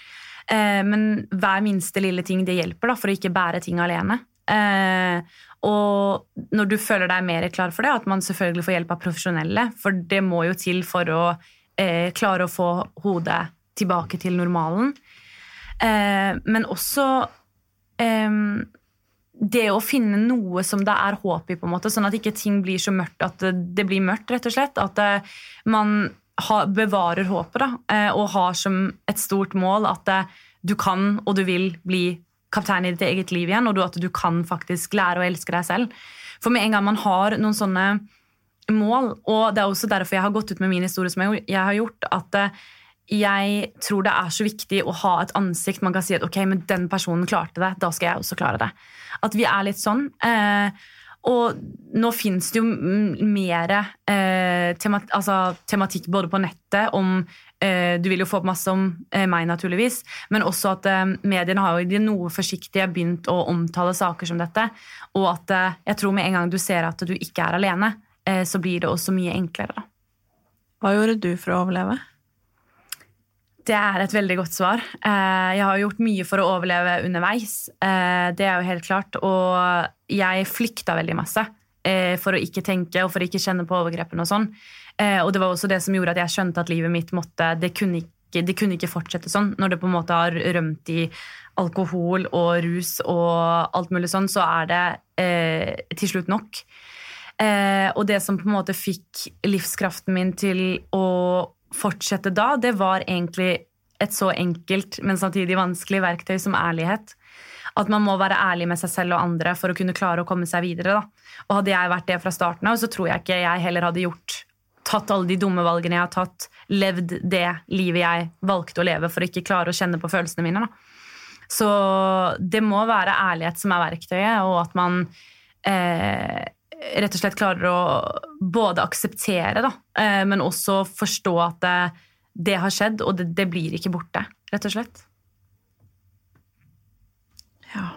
men hver minste lille ting det hjelper da, for å ikke bære ting alene. Eh, og når du føler deg mer klar for det, at man selvfølgelig får hjelp av profesjonelle, for det må jo til for å eh, klare å få hodet tilbake til normalen. Eh, men også eh, det å finne noe som det er håp i, på en måte, sånn at ikke ting blir så mørkt at det blir mørkt, rett og slett. At eh, man ha, bevarer håpet da, eh, og har som et stort mål at du kan og du vil bli kaptein i ditt eget liv igjen, og at du kan faktisk lære å elske deg selv. For med en gang man har noen sånne mål, og det er også derfor jeg har gått ut med min historie som jeg har gjort, at eh, jeg tror det er så viktig å ha et ansikt man kan si at ok, men den personen klarte det, da skal jeg også klare det. At vi er litt sånn. Eh, og nå fins det jo mer eh, altså, tematikk både på nettet om Du vil jo få opp masse om eh, meg, naturligvis, men også at eh, mediene har jo de noe forsiktige begynt å omtale saker som dette. Og at eh, jeg tror med en gang du ser at du ikke er alene, eh, så blir det også mye enklere. Da. Hva gjorde du for å overleve? Det er et veldig godt svar. Eh, jeg har gjort mye for å overleve underveis. Eh, det er jo helt klart. Og jeg flykta veldig masse eh, for å ikke tenke og for å ikke kjenne på overgrepene og sånn. Og det var også det som gjorde at jeg skjønte at livet mitt måtte Det kunne ikke, det kunne ikke fortsette sånn. Når det på en måte har rømt i alkohol og rus og alt mulig sånn, så er det eh, til slutt nok. Eh, og det som på en måte fikk livskraften min til å fortsette da, det var egentlig et så enkelt, men samtidig vanskelig verktøy som ærlighet. At man må være ærlig med seg selv og andre for å kunne klare å komme seg videre. Da. Og Hadde jeg vært det fra starten av, så tror jeg ikke jeg heller hadde gjort tatt alle de dumme valgene jeg har tatt, levd det livet jeg valgte å leve for å ikke klare å kjenne på følelsene mine. Da. Så det må være ærlighet som er verktøyet, og at man eh, rett og slett klarer å både akseptere, da, eh, men også forstå at det, det har skjedd, og det, det, blir ikke borte, rett og slett. Ja.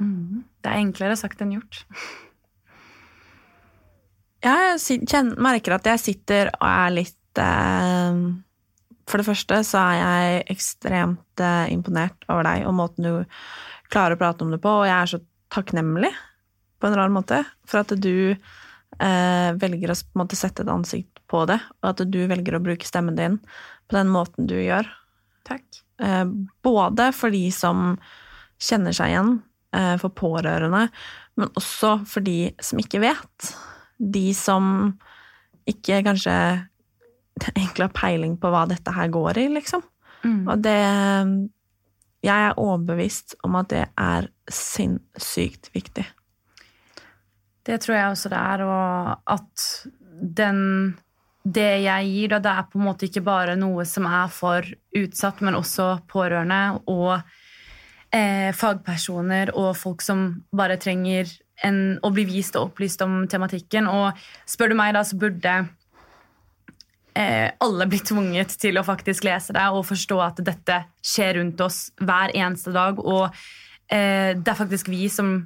Mm. Det er enklere sagt enn gjort. Jeg kjenner, merker at jeg sitter og er litt eh, For det første så er jeg ekstremt eh, imponert over deg og måten du klarer å prate om det på, og jeg er så takknemlig på en rar måte. For at du eh, velger å måte, sette et ansikt på det, og at du velger å bruke stemmen din på den måten du gjør. Takk. Eh, både for de som kjenner seg igjen, eh, for pårørende, men også for de som ikke vet. De som ikke kanskje egentlig har peiling på hva dette her går i, liksom. Mm. Og det Jeg er overbevist om at det er sinnssykt viktig. Det tror jeg også det er, og at den det jeg gir, da, det er på en måte ikke bare noe som er for utsatt, men også pårørende. Og eh, fagpersoner og folk som bare trenger en, å bli vist og opplyst om tematikken. Og spør du meg, da, så burde eh, alle bli tvunget til å faktisk lese det og forstå at dette skjer rundt oss hver eneste dag. Og eh, det er faktisk vi som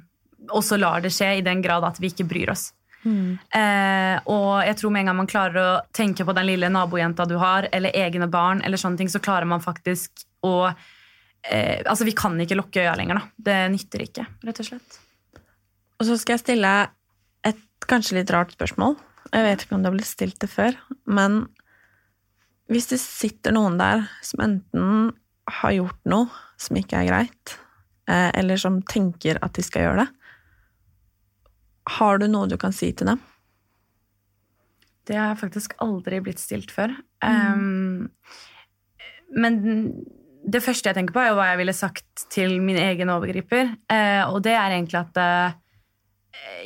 også lar det skje, i den grad at vi ikke bryr oss. Eh, og jeg tror med en gang man klarer å tenke på den lille nabojenta du har, eller egne barn, eller sånne ting, så klarer man faktisk å eh, Altså, vi kan ikke lukke øya lenger, da. Det nytter ikke, rett og slett. Og så skal jeg stille et kanskje litt rart spørsmål. Jeg vet ikke om det har blitt stilt det før, men hvis det sitter noen der som enten har gjort noe som ikke er greit, eh, eller som tenker at de skal gjøre det, har du noe du kan si til dem? Det har faktisk aldri blitt stilt før. Um, men det første jeg tenker på, er jo hva jeg ville sagt til min egen overgriper. Uh, og det er egentlig at eh,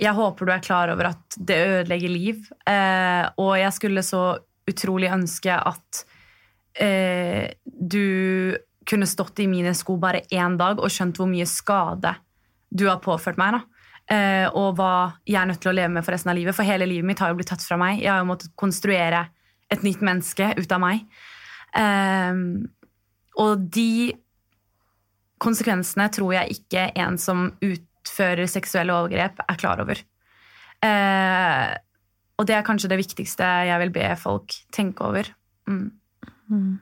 jeg håper du er klar over at det ødelegger liv. Eh, og jeg skulle så utrolig ønske at eh, du kunne stått i mine sko bare én dag og skjønt hvor mye skade du har påført meg. Eh, og hva jeg er nødt til å leve med for resten av livet. For hele livet mitt har jo blitt tatt fra meg. Jeg har jo måttet konstruere et nytt menneske ut av meg. Eh, og de konsekvensene tror jeg ikke en som utfører seksuelle overgrep, er klar over. Eh, og det er kanskje det viktigste jeg vil be folk tenke over. Mm.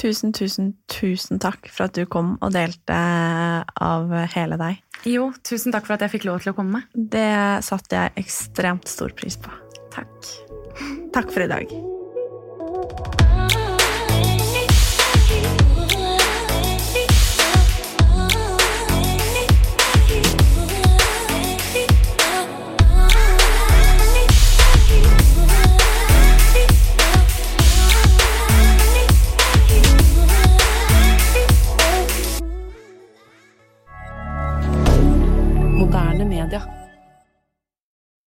Tusen, tusen, tusen takk for at du kom og delte av hele deg. Jo, tusen takk for at jeg fikk lov til å komme. Det satte jeg ekstremt stor pris på. Takk. Takk for i dag.